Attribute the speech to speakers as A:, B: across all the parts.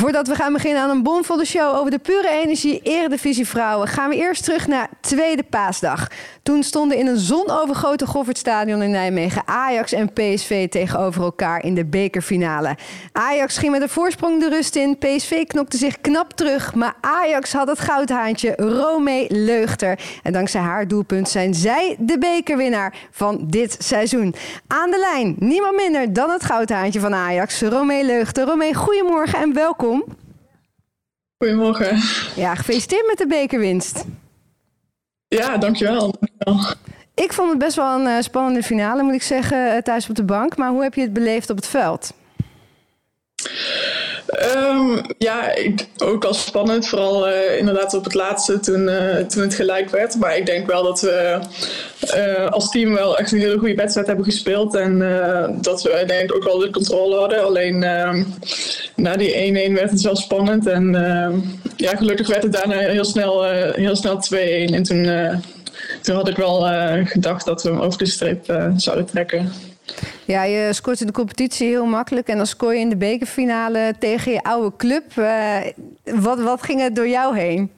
A: Voordat we gaan beginnen aan een bomvolle show over de pure energie Eredivisie Vrouwen, gaan we eerst terug naar tweede paasdag. Toen stonden in een zonovergoten Goffertstadion in Nijmegen Ajax en PSV tegenover elkaar in de bekerfinale. Ajax ging met een voorsprong de rust in, PSV knokte zich knap terug, maar Ajax had het goudhaantje Romee Leugter. En dankzij haar doelpunt zijn zij de bekerwinnaar van dit seizoen. Aan de lijn, niemand minder dan het goudhaantje van Ajax, Romee Leugter. Romee, goedemorgen en welkom.
B: Goedemorgen.
A: Ja, gefeliciteerd met de bekerwinst.
B: Ja, dankjewel. dankjewel.
A: Ik vond het best wel een uh, spannende finale, moet ik zeggen, uh, thuis op de bank. Maar hoe heb je het beleefd op het veld?
B: Um, ja, ook al spannend. Vooral uh, inderdaad op het laatste toen, uh, toen het gelijk werd. Maar ik denk wel dat we uh, als team wel echt een hele goede wedstrijd hebben gespeeld. En dat we denk ik ook wel de controle hadden. Alleen ehm, na die 1-1 werd het wel spannend. En ehm, ja, gelukkig werd het daarna heel snel, heel snel 2-1. En toen, toen had ik wel gedacht dat we hem over de streep zouden trekken.
A: Ja, je scoort in de competitie heel makkelijk. En dan scoor je in de bekerfinale tegen je oude club. Uh, wat, wat ging er door jou heen?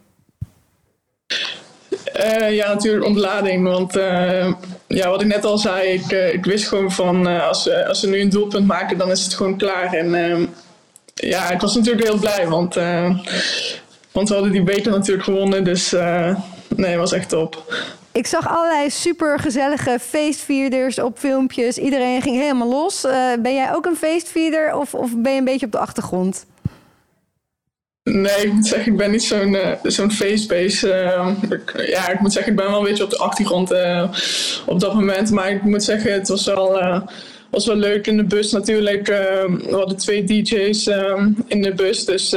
B: Uh, ja, natuurlijk ontlading. Want uh, ja, wat ik net al zei, ik, ik wist gewoon van als, als ze nu een doelpunt maken, dan is het gewoon klaar. En ja, ik was natuurlijk heel blij, want, want we hadden die beker natuurlijk gewonnen. Dus nee, het was echt top.
A: Ik zag allerlei super gezellige feestvierder op filmpjes. Iedereen ging helemaal los. Uh, ben jij ook een feestvierder of, of ben je een beetje op de achtergrond?
B: Nee, ik moet zeggen, ik ben niet zo'n uh, zo'n. Uh, ja, ik moet zeggen, ik ben wel een beetje op de achtergrond op dat moment. Maar ik moet zeggen, het was wel, was wel leuk in de bus natuurlijk. we hadden twee DJ's in de bus, dus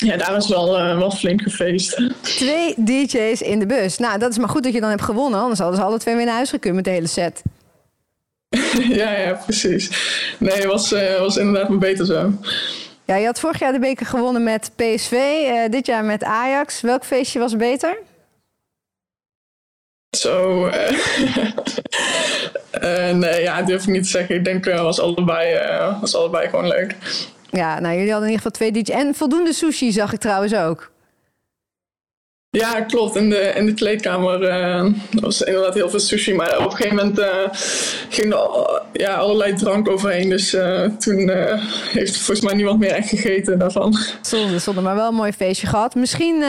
B: ja, daar was wel, uh, wel flink gefeest.
A: Twee DJ's in de bus. Nou, dat is maar goed dat je dan hebt gewonnen. Anders hadden ze alle twee weer naar huis gekund met de hele set.
B: ja, ja, precies. Nee, het was, uh, was inderdaad maar beter zo.
A: Ja, je had vorig jaar de beker gewonnen met PSV. Uh, dit jaar met Ajax. Welk feestje was beter?
B: Zo. nee, ja, durf ik niet te zeggen. Ik denk uh, was allebei, was allebei gewoon leuk.
A: Ja, nou jullie hadden in ieder geval twee DJ's. En voldoende sushi zag ik trouwens ook.
B: Ja, klopt. In de, in de kleedkamer uh, was inderdaad heel veel sushi. Maar op een gegeven moment uh, ging er ja, allerlei drank overheen. Dus uh, toen heeft volgens mij niemand meer echt gegeten daarvan.
A: Zonde, zonde. Maar wel een mooi feestje gehad. Misschien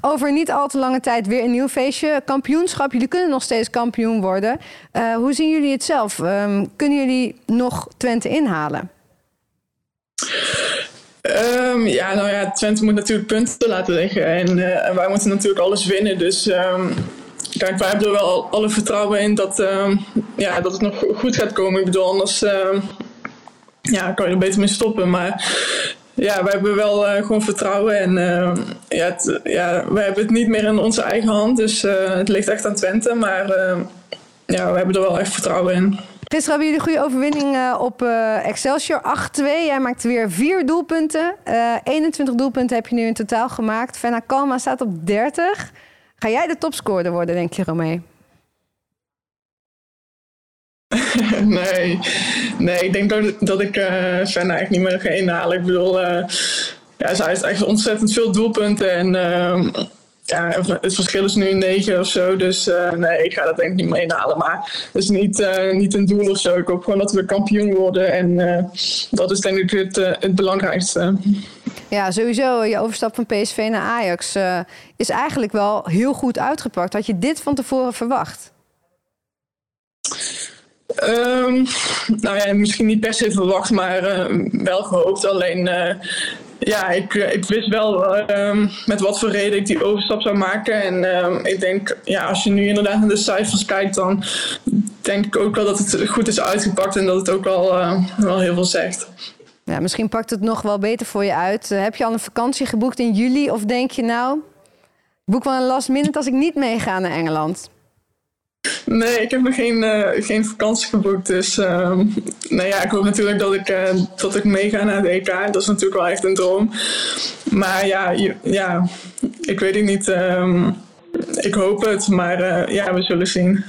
A: over niet al te lange tijd weer een nieuw feestje. Kampioenschap. Jullie kunnen nog steeds kampioen worden. hoe zien jullie het zelf? Um, kunnen jullie nog Twente inhalen?
B: Um, ja, nou ja, Twente moet natuurlijk punten laten liggen. En, en wij moeten natuurlijk alles winnen. Dus um, kijk, wij hebben er wel alle vertrouwen in dat, um, ja, dat het nog goed gaat komen. Ik bedoel, anders ja, kan je er beter mee stoppen. Maar ja, wij hebben wel uh, gewoon vertrouwen. En uh, ja, ja, wij hebben het niet meer in onze eigen hand. Dus uh, het ligt echt aan Twente. Maar ja, we hebben er wel echt vertrouwen in.
A: Gisteren hebben jullie een goede overwinning uh, op uh, Excelsior 8-2. Jij maakt weer vier doelpunten. Uh, 21 doelpunten heb je nu in totaal gemaakt. Fenna Kalma staat op 30. Ga jij de topscorer worden, denk je, Romee?
B: nee. nee, ik denk dat, dat ik uh, Fenna echt niet meer ga inhalen. Ik bedoel, ja, zij heeft echt ontzettend veel doelpunten. En ja, het verschil is nu 9 of zo. Dus uh, nee, ik ga dat denk ik niet meer inhalen. Maar het is niet, uh, niet een doel of zo. Ik hoop gewoon dat we kampioen worden. En uh, dat is denk ik het, het belangrijkste.
A: Ja, sowieso. Je overstap van PSV naar Ajax is eigenlijk wel heel goed uitgepakt. Had je dit van tevoren verwacht?
B: Um, nou ja, misschien niet per se verwacht, maar wel gehoopt. Alleen ja, ik, eh, ik wist wel um, met wat voor reden ik die overstap zou maken. En um, ik denk, ja, als je nu inderdaad naar de cijfers kijkt, dan denk ik ook wel dat het goed is uitgepakt en dat het ook wel, uh, wel heel veel zegt.
A: Ja, misschien pakt het nog wel beter voor je uit. Uh, heb je al een vakantie geboekt in juli of denk je nou, boek wel een last minute als ik niet meega naar Engeland?
B: Nee, ik heb nog geen, uh, geen vakantie geboekt. Dus uh, nou ja, ik hoop natuurlijk dat ik, uh, dat ik meega naar de EK. Dat is natuurlijk wel echt een droom. Maar ja, ja ik weet het niet. Um, ik hoop het, maar ja, we zullen zien.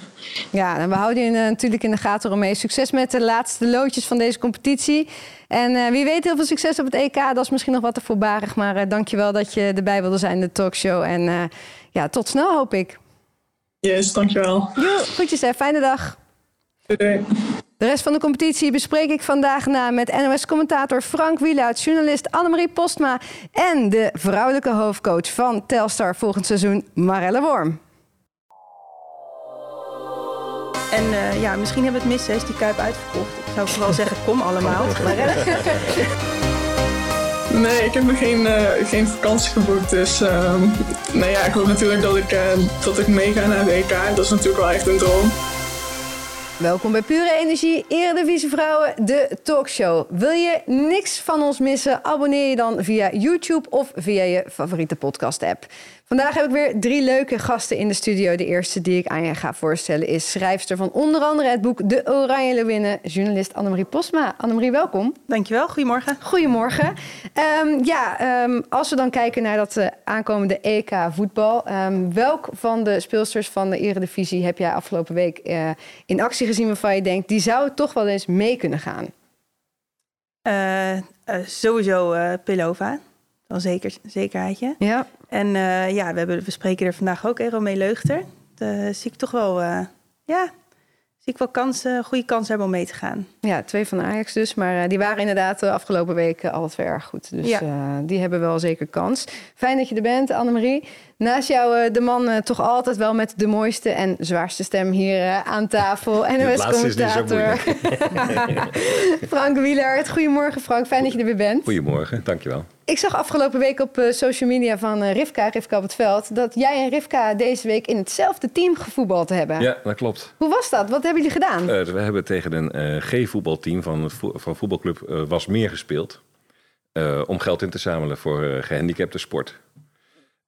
A: Ja, en we houden je natuurlijk in de gaten eromee. Succes met de laatste loodjes van deze competitie. En wie weet heel veel succes op het EK. Dat is misschien nog wat te voorbarig. Maar uh, dankjewel dat je erbij wilde zijn in de talkshow. En ja, tot snel hoop ik.
B: Yes, dankjewel.
A: Jo, groetjes hè. Fijne dag.
B: Doei.
A: De rest van de competitie bespreek ik vandaag na met NOS-commentator Frank Wielaert, journalist Annemarie Postma en de vrouwelijke hoofdcoach van Telstar volgend seizoen, Marelle Worm.
C: En uh, ja, misschien hebben we het mis, is die Kuip uitverkocht. Ik zou vooral zeggen, kom allemaal.
B: Nee, ik heb nog geen, uh, geen vakantie geboekt. Dus uh, nou ja, ik hoop natuurlijk dat ik, uh, dat ik meega naar de EK. Dat is natuurlijk wel echt een droom.
A: Welkom bij Pure Energie, Eredivisie Vrouwen, de talkshow. Wil je niks van ons missen? Abonneer je dan via YouTube of via je favoriete podcast-app. Vandaag heb ik weer drie leuke gasten in de studio. De eerste die ik aan je ga voorstellen is schrijfster van onder andere het boek De Oranje Leeuwinnen, journalist Annemarie Posma. Annemarie, welkom.
C: Dankjewel, goedemorgen.
A: Goedemorgen. Um, ja, um, als we dan kijken naar dat uh, aankomende EK voetbal. Um, welk van de speelsters van de Eredivisie heb jij afgelopen week uh, in actie gezien waarvan je denkt, die zou toch wel eens mee kunnen gaan?
C: Uh, sowieso Pilova. Wel zeker, zekerheidje.
A: Ja.
C: En uh, ja, we, hebben, we spreken er vandaag ook Eromee Leugter. Daar zie ik toch wel, uh, ja, zie ik wel kansen, goede kansen hebben om mee te gaan.
A: Ja, twee van Ajax dus. Maar uh, die waren inderdaad de afgelopen weken al twee erg goed. Dus ja. die hebben wel zeker kans. Fijn dat je er bent, Annemarie. Naast jou de man toch altijd wel met de mooiste en zwaarste stem hier aan tafel. En de commentator Frank Wielaert. Goedemorgen Frank, fijn dat je er weer bent.
D: Goedemorgen, dankjewel.
A: Ik zag afgelopen week op uh, social media van uh, Rivka, Rivka op het veld, dat jij en Rivka deze week in hetzelfde team gevoetbald hebben.
D: Ja, dat klopt.
A: Hoe was dat? Wat hebben jullie gedaan?
D: Uh, we hebben tegen een G-voetbalteam van, vo van voetbalclub Wasmeer gespeeld. om geld in te zamelen voor gehandicapte sport.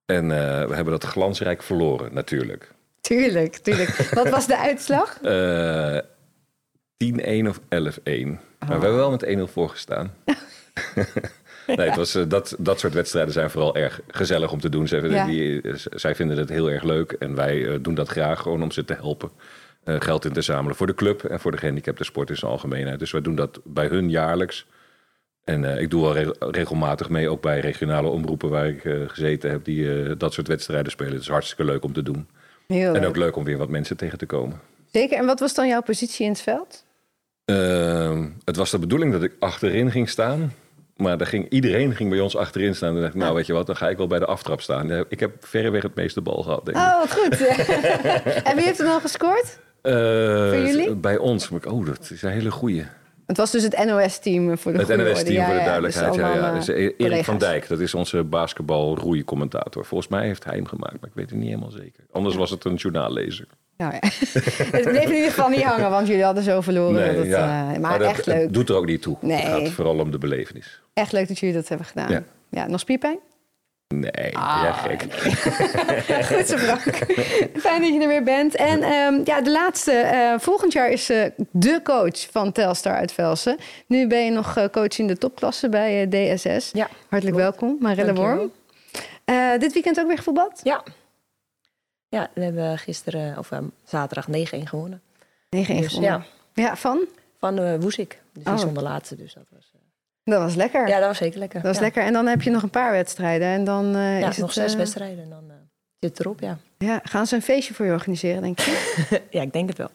D: En we hebben dat glansrijk verloren, natuurlijk.
A: Tuurlijk, tuurlijk. Wat was de uitslag? 10-1
D: of 11-1. Oh. Maar we hebben wel met 1-0 voorgestaan. Nee, het was, uh, dat, dat soort wedstrijden zijn vooral erg gezellig om te doen. Zij, ja. die, zij vinden het heel erg leuk en wij uh, doen dat graag gewoon om ze te helpen. Uh, geld in te zamelen voor de club en voor de gehandicapte sport in zijn algemeenheid. Dus wij doen dat bij hun jaarlijks. En ik doe wel re regelmatig mee, ook bij regionale omroepen waar ik gezeten heb, die dat soort wedstrijden spelen. Het is hartstikke leuk om te doen.
A: Heel
D: en
A: leuk.
D: ook leuk om weer wat mensen tegen te komen.
A: Zeker. En wat was dan jouw positie in het veld?
D: Ehm, het was de bedoeling dat ik achterin ging staan. Maar daar ging, iedereen ging bij ons achterin staan. En dacht ik, nou weet je wat, dan ga ik wel bij de aftrap staan. Ik heb verreweg het meeste bal gehad, denk ik.
A: Oh, goed. en wie heeft er dan gescoord?
D: Uh,
A: voor jullie?
D: Bij ons. Oh, dat is een hele goeie.
A: Het was dus het NOS-team voor de
D: Het NOS-team
A: ja,
D: voor de duidelijkheid,
A: dus
D: ja. ja. Dus Erik
A: collega's.
D: van Dijk, dat is onze basketbal-roei-commentator. Volgens mij heeft hij hem gemaakt, maar ik weet het niet helemaal zeker. Anders was het een journaallezer.
A: Nou ja. het bleef in ieder geval niet hangen, want jullie hadden zo verloren.
D: Nee,
A: dat,
D: ja.
A: uh, maar,
D: maar
A: echt
D: dat,
A: leuk.
D: Het doet er ook niet toe.
A: Nee.
D: Het gaat vooral om de belevenis.
A: Echt leuk dat jullie dat hebben gedaan.
D: Ja.
A: Ja, nog spierpijn?
D: Nee,
A: Ah,
D: ja gek.
A: Goed zo, Frank. Fijn dat je er weer bent. En um, ja, de laatste. Uh, volgend jaar is uh, de coach van Telstar uit Velsen. Nu ben je nog uh, coach in de topklasse bij DSS.
E: Ja,
A: Hartelijk
E: klopt.
A: welkom, Marelle Worm. dit weekend ook weer gevoetbald?
E: Ja. Ja, we hebben gisteren, of zaterdag 9-1 gewonnen.
A: 9-1
E: Dus,
A: gewonnen.
E: ja,
A: Ja, van?
E: van uh, Woesik. Dus die
A: Oh.
E: stond de laatste, dus dat was... uh,
A: Dat was lekker.
E: ja, dat was zeker lekker.
A: Dat was
E: ja.
A: lekker. En dan heb je nog een paar wedstrijden. En dan eh,
E: Ja,
A: is
E: nog
A: het,
E: zes
A: eh,
E: wedstrijden en dan uh, zit het erop, ja.
A: Ja, gaan ze een feestje voor je organiseren, denk ik?
E: ja, ik denk het wel.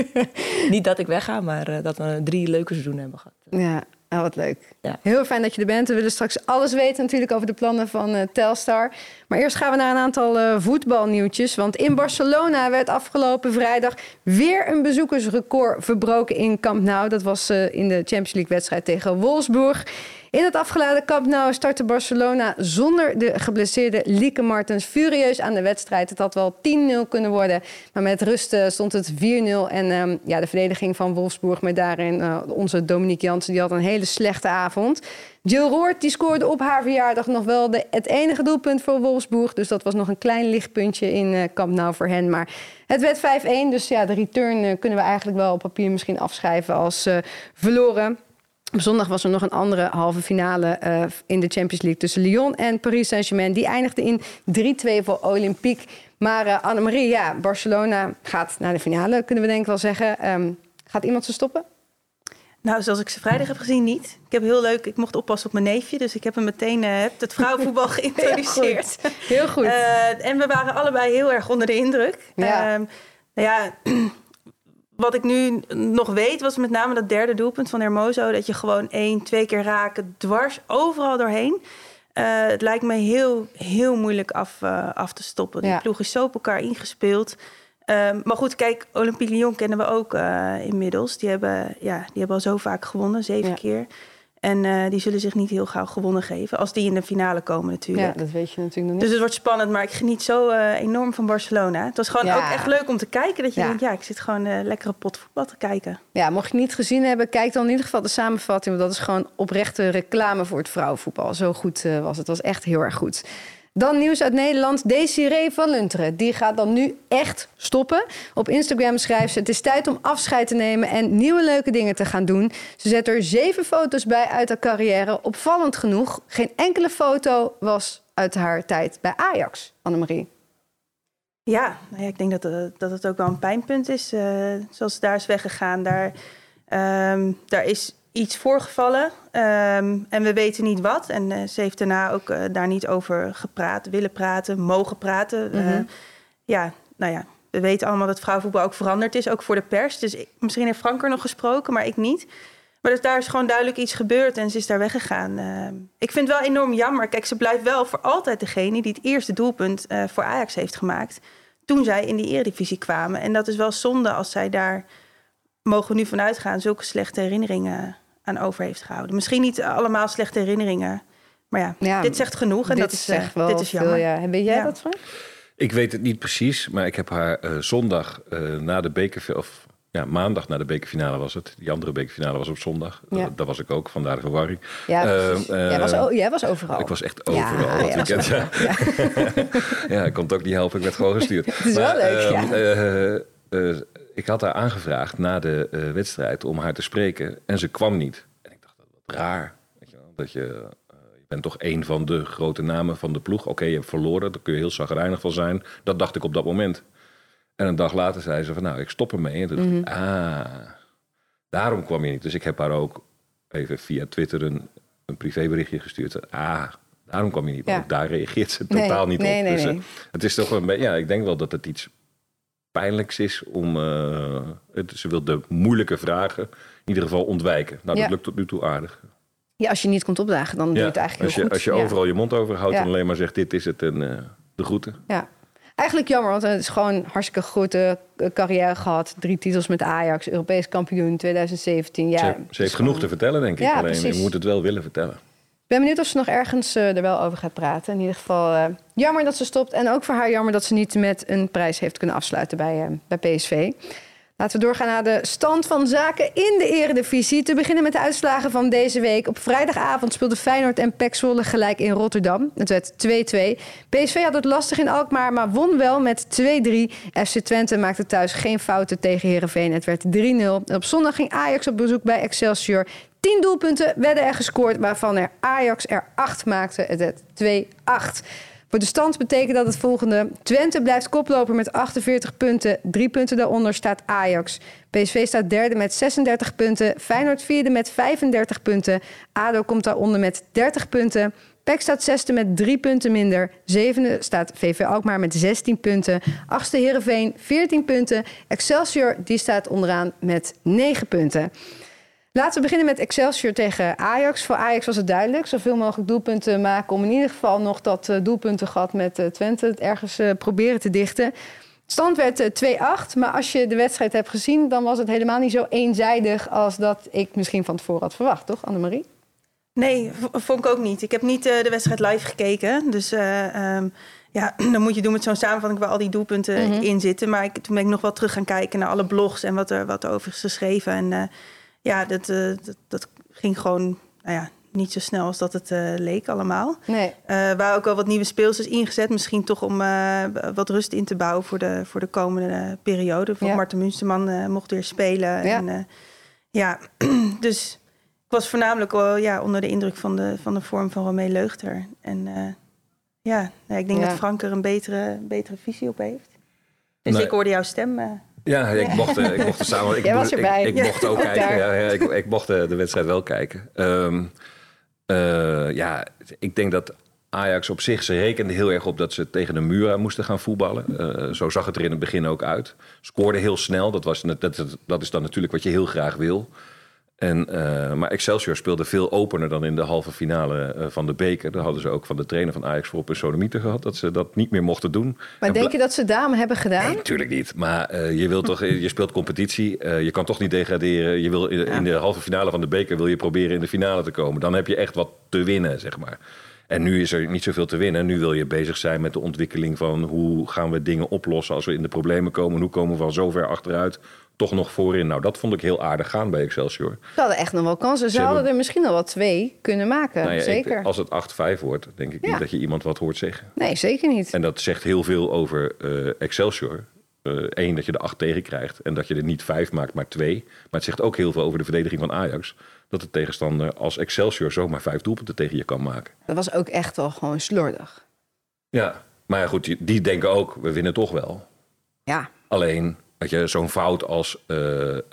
E: Niet dat ik wegga, maar uh, dat we drie leuke seizoenen hebben gehad.
A: Ja, nou, wat leuk.
E: Ja.
A: Heel fijn dat je er bent. We willen straks alles weten natuurlijk over de plannen van uh, Telstar. Maar eerst gaan we naar een aantal uh, voetbalnieuwtjes. Want in Barcelona werd afgelopen vrijdag weer een bezoekersrecord verbroken in Camp Nou. Dat was uh, in de Champions League wedstrijd tegen Wolfsburg. In het afgeladen Camp Nou startte Barcelona zonder de geblesseerde Lieke Martens furieus aan de wedstrijd. Het had wel 10-0 kunnen worden, maar met rust uh, stond het 4-0. En um, ja, de verdediging van Wolfsburg met daarin uh, onze Dominique Jansen, die had een hele slechte avond. Jill Roord die scoorde op haar verjaardag nog wel de, het enige doelpunt voor Wolfsburg. Dus dat was nog een klein lichtpuntje in uh, Camp Nou voor hen. Maar het werd 5-1, dus ja, de return kunnen we eigenlijk wel op papier misschien afschrijven als verloren. Op zondag was er nog een andere halve finale uh, in de Champions League tussen Lyon en Paris Saint-Germain. Die eindigde in 3-2 voor Olympique Maar uh, Annemarie, ja, Barcelona gaat naar de finale, kunnen we denk ik wel zeggen. Um, gaat iemand ze stoppen?
C: Nou, zoals ik ze vrijdag heb gezien, niet. Ik heb heel leuk, ik mocht oppassen op mijn neefje, dus ik heb hem meteen uh, het vrouwenvoetbal geïntroduceerd.
A: Heel goed. Heel goed.
C: Uh, en we waren allebei heel erg onder de indruk.
A: Ja.
C: Uh, nou ja, wat ik nu nog weet, was met name dat derde doelpunt van Hermoso. Dat je gewoon één, twee keer raken, dwars, overal doorheen. Uh, het lijkt me heel, heel moeilijk af, uh, af te stoppen. Ja. Die ploeg is zo op elkaar ingespeeld. Um, maar goed, kijk, Olympique Lyon kennen we ook uh, inmiddels. Die hebben, ja, die hebben al zo vaak gewonnen, zeven ja. keer. En uh, die zullen zich niet heel gauw gewonnen geven. Als die in de finale komen natuurlijk.
A: Ja, dat weet je natuurlijk nog niet.
C: Dus het wordt spannend. Maar ik geniet zo uh, enorm van Barcelona. Het was gewoon ja. ook echt leuk om te kijken. Dat je ja. denkt, ja, ik zit gewoon uh, lekkere pot voetbal te kijken.
A: Ja, mocht je niet gezien hebben, kijk dan in ieder geval de samenvatting. Want dat is gewoon oprechte reclame voor het vrouwenvoetbal. Zo goed was het. Het was echt heel erg goed. Dan nieuws uit Nederland. Desiree van Lunteren. Die gaat dan nu echt stoppen. Op Instagram schrijft ze... het is tijd om afscheid te nemen en nieuwe leuke dingen te gaan doen. Ze zet er zeven foto's bij uit haar carrière. Opvallend genoeg. Geen enkele foto was uit haar tijd bij Ajax, Annemarie.
C: Ja, nou ja ik denk dat, uh, dat het ook wel een pijnpunt is. Uh, zoals daar is weggegaan. Daar, um, daar is iets voorgevallen um, en we weten niet wat. En uh, ze heeft daarna ook uh, daar niet over gepraat, willen praten, mogen praten. Mm -hmm. uh, ja, nou ja, we weten allemaal dat vrouwenvoetbal ook veranderd is, ook voor de pers. Dus ik, misschien heeft Frank er nog gesproken, maar ik niet. Maar dus daar is gewoon duidelijk iets gebeurd en ze is daar weggegaan. ik vind het wel enorm jammer. Kijk, ze blijft wel voor altijd degene die het eerste doelpunt voor Ajax heeft gemaakt. Toen zij in die eredivisie kwamen. En dat is wel zonde als zij daar, mogen we nu vanuit gaan, zulke slechte herinneringen aan over heeft gehouden. Misschien niet allemaal slechte herinneringen. Maar ja, ja dit zegt genoeg. En
A: dit
C: dat is,
A: echt wel dit is jammer. Veel, ja. Weet jij ja. dat, Frank?
D: Ik weet het niet precies, maar ik heb haar uh, zondag uh, na de beker... of ja, maandag na de bekerfinale was het. Die andere bekerfinale was op zondag. Ja. Uh, daar was ik ook, vandaar de verwarring.
A: Ja, jij, was, jij was overal.
D: Ik was echt overal. Ja, dat weekend, ja. ja, ik kon het ook niet helpen. Ik werd gewoon gestuurd.
A: het is maar, wel leuk,
D: ja ik had haar aangevraagd na de uh, wedstrijd om haar te spreken. En ze kwam niet. En ik dacht, dat wat raar. Weet je wel? Dat je, uh, je bent toch een van de grote namen van de ploeg. Oké, okay, je hebt verloren, daar kun je heel zagrijnig van zijn. Dat dacht ik op dat moment. En een dag later zei ze van, nou, ik stop ermee. En toen dacht ik, ah, daarom kwam je niet. Dus ik heb haar ook even via Twitter een, een privéberichtje gestuurd. Ah, daarom kwam je niet. Ja. ook daar reageert ze totaal niet
A: nee,
D: op.
A: Nee,
D: dus
A: nee.
D: het is toch een beetje, ja, ik denk wel dat het iets pijnlijks is om. Uh, het, ze wil de moeilijke vragen in ieder geval ontwijken. Nou, dat
A: Ja.
D: lukt tot nu toe aardig.
A: Ja, als je niet komt opdagen, dan doe je het eigenlijk
D: als je,
A: heel goed.
D: als je
A: Ja.
D: overal je mond over houdt
A: Ja.
D: en alleen maar zegt: dit is het en eh, de groeten.
A: Ja. Eigenlijk jammer, want het is gewoon een hartstikke goede eh, carrière gehad. Drie titels met Ajax, Europees kampioen 2017. Ja,
D: ze, heeft genoeg
A: gewoon-
D: te vertellen, denk ik.
A: Ja,
D: alleen je
A: precies.
D: moet het wel willen vertellen.
A: Ben benieuwd of ze nog ergens eh, er wel over gaat praten. In ieder geval eh, jammer dat ze stopt. En ook voor haar jammer dat ze niet met een prijs heeft kunnen afsluiten bij, eh, bij PSV. Laten we doorgaan naar de stand van zaken in de eredivisie. Te beginnen met de uitslagen van deze week. Op vrijdagavond speelden Feyenoord en PEC gelijk in Rotterdam. Het werd 2-2. PSV had het lastig in Alkmaar, maar won wel met 2-3. FC Twente maakte thuis geen fouten tegen Herenveen. Het werd 3-0. En op zondag ging Ajax op bezoek bij Excelsior. 10 doelpunten werden er gescoord, waarvan er Ajax er 8 maakte. Het werd 2-8. Voor de stand betekent dat het volgende. Twente blijft koploper met 48 punten. Drie punten daaronder staat Ajax. PSV staat derde met 36 punten. Feyenoord vierde met 35 punten. ADO komt daaronder met 30 punten. PEC staat zesde met drie punten minder. Zevende staat VV Alkmaar met 16 punten. Achtste Heerenveen 14 punten. Excelsior die staat onderaan met 9 punten. Laten we beginnen met Excelsior tegen Ajax. Voor Ajax was het duidelijk. Zoveel mogelijk doelpunten maken om in ieder geval nog dat uh, doelpuntengat met uh, Twente het ergens uh, proberen te dichten. Stand werd uh, 2-8, maar als je de wedstrijd hebt gezien... dan was het helemaal niet zo eenzijdig als dat ik misschien van tevoren had verwacht, toch Annemarie?
C: Nee, vond ik ook niet. Ik heb niet de wedstrijd live gekeken. Dus um, ja, dan moet je doen met zo'n samenvatting waar al die doelpunten mm-hmm. in zitten. Maar ik, toen ben ik nog wel terug gaan kijken naar alle blogs en wat er, wat er over is geschreven. En ja, dat, uh, dat, dat ging gewoon nou ja, niet zo snel als dat het uh, leek allemaal.
A: Nee.
C: Er waren ook wel wat nieuwe speelsters ingezet. Misschien toch om uh, wat rust in te bouwen voor de, voor de komende periode. Voor
A: Ja.
C: Marten Munsterman uh, mocht weer spelen.
A: Ja.
C: En, uh, ja, dus ik was voornamelijk wel ja, onder de indruk van de, van de vorm van Romee Leugter. En uh, ja, ik denk
A: Ja.
C: dat Frank er een betere, betere visie op heeft. Dus
D: Nee.
C: ik hoorde jouw stem.
D: Ja, ik mocht, eh, ik mocht er samen. Ik,
A: Jij was
D: ik-
A: erbij.
D: Ik,
A: Ja.
D: mocht ook kijken. Ja, ik, ik mocht de, de wedstrijd wel kijken. Ehm, eh, ja, ik denk dat Ajax op zich, ze rekende heel erg op dat ze tegen de muur moesten gaan voetballen. Eh, zo zag het er in het begin ook uit. Scoorde heel snel, dat, was, dat is dan natuurlijk wat je heel graag wil. En, eh, maar Excelsior speelde veel opener dan in de halve finale eh, van de beker. Daar hadden ze ook van de trainer van Ajax voor op een sodomieter gehad... dat ze dat niet meer mochten doen.
A: Maar
D: En
A: denk je dat ze daarom hebben gedaan?
D: Nee, natuurlijk niet. Maar eh, je, wilt toch, je speelt competitie. je kan toch niet degraderen. Je wil in, in de halve finale van de beker wil je proberen in de finale te komen. Dan heb je echt wat te winnen, zeg maar. En nu is er niet zoveel te winnen. Nu wil je bezig zijn met de ontwikkeling van hoe gaan we dingen oplossen als we in de problemen komen. Hoe komen we van zover achteruit toch nog voorin. Nou, dat vond ik heel aardig gaan bij Excelsior.
A: Ze hadden echt nog wel kansen. Ze,
D: Ze
A: hadden
D: hebben-
A: er misschien al wel twee kunnen maken.
D: Nou ja, ik-
A: zeker.
D: als het 8-5 wordt, denk ik
A: Ja.
D: niet dat je iemand wat hoort zeggen.
A: Nee, zeker niet.
D: En dat zegt heel veel over eh, Excelsior. Eén, dat je er acht tegen krijgt. En dat je er niet vijf maakt, maar twee. Maar het zegt ook heel veel over de verdediging van Ajax. Dat de tegenstander als Excelsior zomaar vijf doelpunten tegen je kan maken.
A: Dat was ook echt wel gewoon slordig.
D: Ja, maar goed, die- die denken ook, we winnen toch wel.
A: Ja,
D: Alleen, dat je zo'n fout als de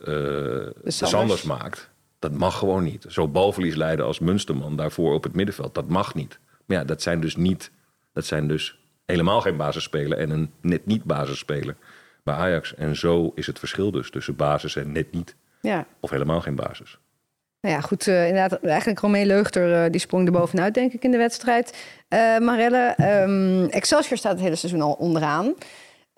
A: Sanders.
D: Sanders maakt, dat mag gewoon niet. Zo balverlies leiden als Munsterman daarvoor op het middenveld, dat mag niet. Maar ja, dat zijn dus niet, dat zijn dus helemaal geen basisspeler en een net niet basisspeler bij Ajax. En zo is het verschil dus tussen basis en net niet.
A: ja.
D: Of helemaal geen basis.
A: Nou ja, goed. eh, inderdaad, eigenlijk Romee Leugter die sprong er bovenuit, denk ik, in de wedstrijd. Eh Marelle, ehm, Excelsior staat het hele seizoen al onderaan.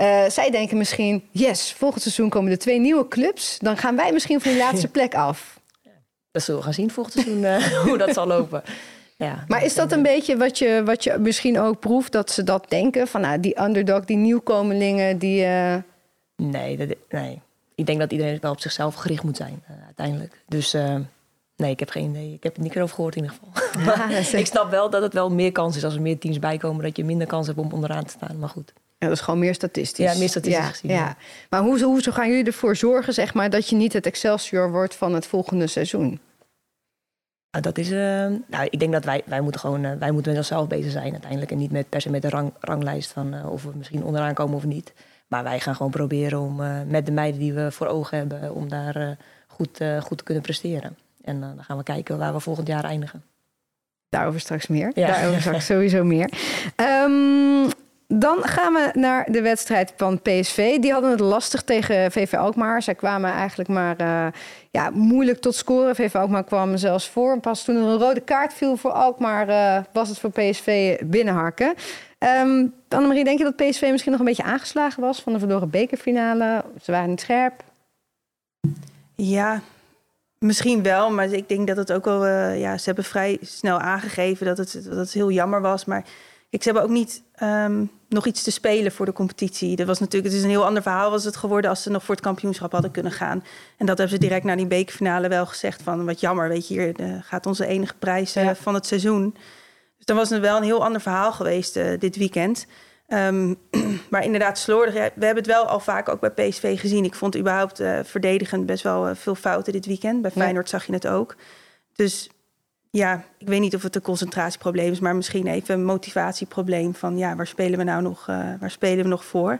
A: Eh, zij denken misschien, yes, volgend seizoen komen er twee nieuwe clubs. Dan gaan wij misschien van die laatste plek af.
E: Dat zullen we gaan zien volgend seizoen eh, hoe dat zal lopen. Ja,
A: Maar is dat een beetje wat je, wat je misschien ook proeft, dat ze dat denken? Van nou, die underdog, die nieuwkomelingen, die... eh,
E: Nee, dat, nee, ik denk dat iedereen wel op zichzelf gericht moet zijn uiteindelijk. Dus nee, ik heb geen idee. Ik heb het niet erover gehoord in ieder geval.
A: Ja,
E: ik snap wel dat het wel meer kans is als er meer teams bijkomen... dat je minder kans hebt om onderaan te staan. Maar goed,
A: Ja, dat is gewoon meer statistisch.
E: Ja, meer statistisch
A: ja,
E: gezien,
A: Ja.
E: ja.
A: Maar hoe, hoe gaan jullie ervoor zorgen, zeg maar, dat je niet het Excelsior wordt van het volgende seizoen?
E: Nou, dat is, eh, nou, ik denk dat wij, wij moeten gewoon eh, wij moeten met onszelf bezig zijn uiteindelijk. En niet met, per se met de rang, ranglijst van eh, of we misschien onderaan komen of niet. Maar wij gaan gewoon proberen om met de meiden die we voor ogen hebben, om daar goed, goed te kunnen presteren. En dan gaan we kijken waar we volgend jaar eindigen.
A: Daarover straks meer.
E: Ja.
A: Daarover straks sowieso meer. Ehm, dan gaan we naar de wedstrijd van PSV. Die hadden het lastig tegen VV Alkmaar. Zij kwamen eigenlijk maar eh, ja, moeilijk tot scoren. VV Alkmaar kwam zelfs voor. En pas toen er een rode kaart viel voor Alkmaar... eh, was het voor PSV binnenharken. Ehm Annemarie, denk je dat PSV misschien nog een beetje aangeslagen was... van de verloren bekerfinale? Ze waren niet scherp.
C: Ja, misschien wel, maar ik denk dat het ook wel... eh, ja, ze hebben vrij snel aangegeven dat het, dat het heel jammer was. Maar ik, ze hebben ook niet ehm, nog iets te spelen voor de competitie. Dat was natuurlijk, het is een heel ander verhaal was het geworden... als ze nog voor het kampioenschap hadden kunnen gaan. En dat hebben ze direct na die bekerfinale wel gezegd van... wat jammer, weet je, hier eh, gaat onze enige prijs eh,
A: Ja.
C: van het seizoen. Dus dan was het wel een heel ander verhaal geweest eh, dit weekend... Ehm, maar inderdaad, slordig. We hebben het wel al vaak ook bij PSV gezien. Ik vond überhaupt verdedigend best wel veel fouten dit weekend. Bij
A: Ja.
C: Feyenoord zag je het ook. Dus ja, ik weet niet of het een concentratieprobleem is, maar misschien even een motivatieprobleem van ja, waar spelen we nou nog, eh, waar spelen we nog voor?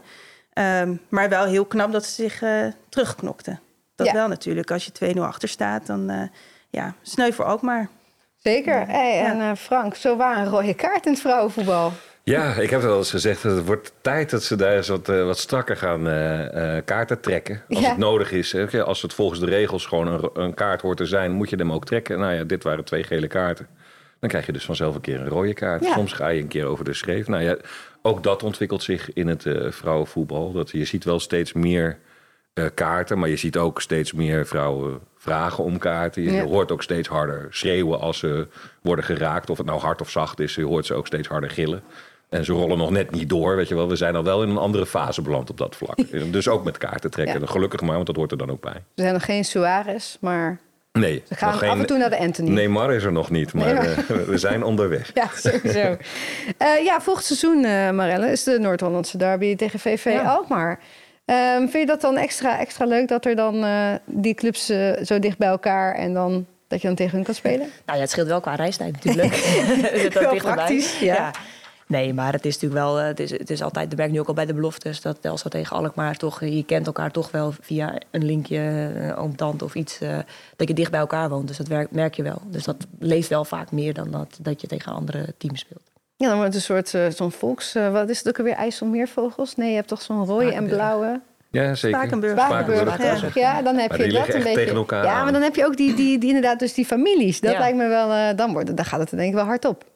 C: Ehm, maar wel heel knap dat ze zich eh terugknokten. Dat
A: Ja.
C: wel natuurlijk. Als je 2-0 achter staat, dan eh, ja, sneu voor ook maar.
A: Zeker. Hey. En Frank, zo waren een rode kaart in het vrouwenvoetbal.
D: Ja, ik heb wel eens gezegd dat het wordt tijd dat ze daar eens wat, eh, wat strakker gaan eh, eh, kaarten trekken. Als
A: Ja.
D: het nodig is. Hè. Als het volgens de regels gewoon een, een kaart hoort te zijn, moet je hem ook trekken. Nou ja, dit waren twee gele kaarten. Dan krijg je dus vanzelf een keer een rode kaart.
A: Ja.
D: Soms ga je een keer over de schreef. Nou ja, ook dat ontwikkelt zich in het vrouwenvoetbal. Dat, je ziet wel steeds meer kaarten, maar je ziet ook steeds meer vrouwen vragen om kaarten. Je
A: Ja.
D: hoort ook steeds harder schreeuwen als ze worden geraakt. Of het nou hard of zacht is, je hoort ze ook steeds harder gillen. En ze rollen nog net niet door, weet je wel. We zijn al wel in een andere fase beland op dat vlak. dus ook met kaarten trekken.
A: Ja.
D: Gelukkig maar, want dat hoort er dan ook bij.
A: Er zijn nog geen Suarez, maar
D: Nee,
A: ze gaan
D: geen-
A: af en toe naar de Anthony.
D: Neymar is er nog niet, maar
A: Nee, maar-
D: eh, we zijn onderweg.
A: Ja, sowieso. Eh, ja, volgend seizoen, eh Marelle, is de Noord-Hollandse derby tegen VV
E: Ja.
A: Alkmaar. Ehm, vind je dat dan extra, extra leuk dat er dan eh, die clubs zo dicht bij elkaar en dan dat je dan tegen hun kan spelen?
E: Nou ja, het scheelt wel qua reistijd natuurlijk. Ook dichterbij.
A: praktisch, ja.
E: Nee, maar het is natuurlijk wel, het is, het is altijd, dat merk nu ook al bij de beloftes, dat Telstra tegen Alkmaar toch, je kent elkaar toch wel via een linkje, oom, tante of iets, uh, dat je dicht bij elkaar woont. Dus dat werk, merk je wel. Dus dat leeft wel vaak meer dan dat, dat je tegen andere teams speelt.
A: Ja, dan wordt het een soort uh, zo'n volks... Uh, wat is het ook alweer? IJsselmeervogels? Nee, je hebt toch zo'n rode en blauwe...
D: Ja, zeker.
C: Spakenburg.
A: Spakenburg, Spakenburg ja. ja. dan heb
D: maar
A: je dat een beetje.
D: tegen elkaar
A: ja,
D: aan.
A: maar dan heb je ook die, die, die inderdaad dus die families. Dat
E: Ja.
A: lijkt me wel, uh, dan, wordt, dan gaat het denk ik wel hard op.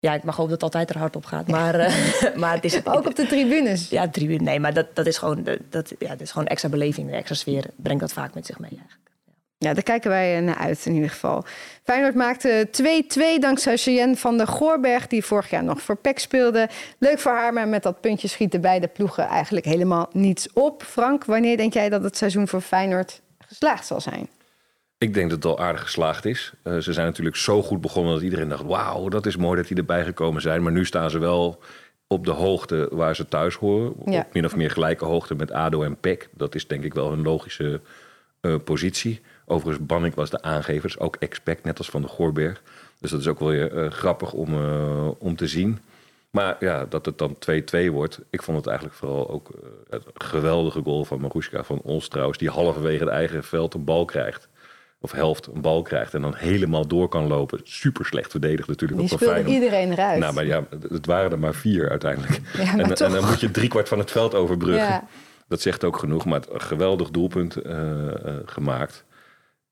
E: Ja, ik mag hopen dat het altijd er hard op gaat. Maar, uh, maar het is...
A: Ook op de tribunes.
E: Ja, tribune. Nee, maar dat, dat is gewoon, dat, ja, dat is gewoon extra beleving, de extra sfeer brengt dat vaak met zich mee eigenlijk.
A: Ja, daar kijken wij naar uit in ieder geval. Feyenoord maakte 2-2 dankzij Cheyenne van der Goorberg... die vorig jaar nog voor PEC speelde. Leuk voor haar, maar met dat puntje schieten beide ploegen eigenlijk helemaal niets op. Frank, wanneer denk jij dat het seizoen voor Feyenoord geslaagd zal zijn?
D: Ik denk dat het al aardig geslaagd is. Uh, ze zijn natuurlijk zo goed begonnen dat iedereen dacht... wauw, dat is mooi dat die erbij gekomen zijn. Maar nu staan ze wel op de hoogte waar ze thuis horen.
A: Ja.
D: Op min of meer gelijke hoogte met ADO en PEC. Dat is denk ik wel een logische uh, positie. Overigens, Bannik was de aangever, ook expect, net als Van de Goorberg. Dus dat is ook wel weer uh, grappig om, uh, om te zien. Maar ja, dat het dan 2-2 wordt. Ik vond het eigenlijk vooral ook het geweldige goal van Maruska van Ons trouwens. Die halverwege het eigen veld een bal krijgt. Of helft een bal krijgt en dan helemaal door kan lopen. Super slecht verdedigd natuurlijk.
A: Die speelde iedereen eruit.
D: Nou, maar ja, het waren er maar vier uiteindelijk.
A: Ja,
D: en,
A: toch.
D: en, dan moet je driekwart van het veld overbruggen.
A: Ja.
D: Dat zegt ook genoeg, maar het, een geweldig doelpunt gemaakt.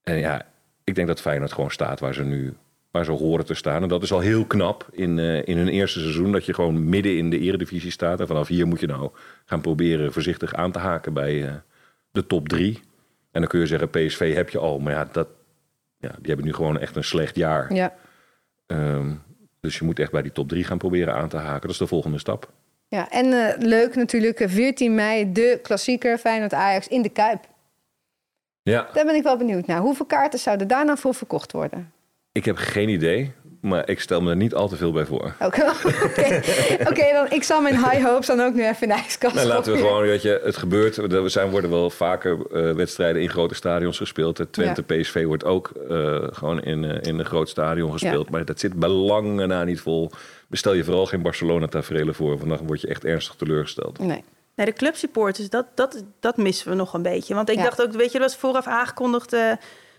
D: En ja, ik denk dat Feyenoord gewoon staat waar ze nu waar ze horen te staan. En dat is al heel knap in, uh, in hun eerste seizoen. Dat je gewoon midden in de eredivisie staat. En vanaf hier moet je nou gaan proberen voorzichtig aan te haken bij de top drie. En dan kun je zeggen, PSV heb je al. Maar ja, dat, ja die hebben nu gewoon echt een slecht jaar.
A: Ja.
D: Um, dus je moet echt bij die top drie gaan proberen aan te haken. Dat is de volgende stap.
A: Ja, en uh, leuk natuurlijk, 14 mei, de klassieker Feyenoord-Ajax in de Kuip.
D: Ja.
A: Daar ben ik wel benieuwd naar. Hoeveel kaarten zouden daar nou voor verkocht worden?
D: Ik heb geen idee, maar ik stel me er niet al te veel bij voor.
A: Oké, okay. okay, dan ik zal mijn high hopes dan ook nu even in de ijskast
D: nou, laten we gewoon, weet je, het gebeurt. Er zijn, worden wel vaker uh, wedstrijden in grote stadions gespeeld. Twente ja. PSV wordt ook uh, gewoon in, uh, in een groot stadion gespeeld. Ja. Maar dat zit bij lange na niet vol. Bestel je vooral geen Barcelona-tafereelen voor, want dan word je echt ernstig teleurgesteld.
A: Nee.
C: Nee, de clubsupporters, dat, dat, dat missen we nog een beetje. Want ik ja. dacht ook, weet je, dat was vooraf aangekondigd... Uh,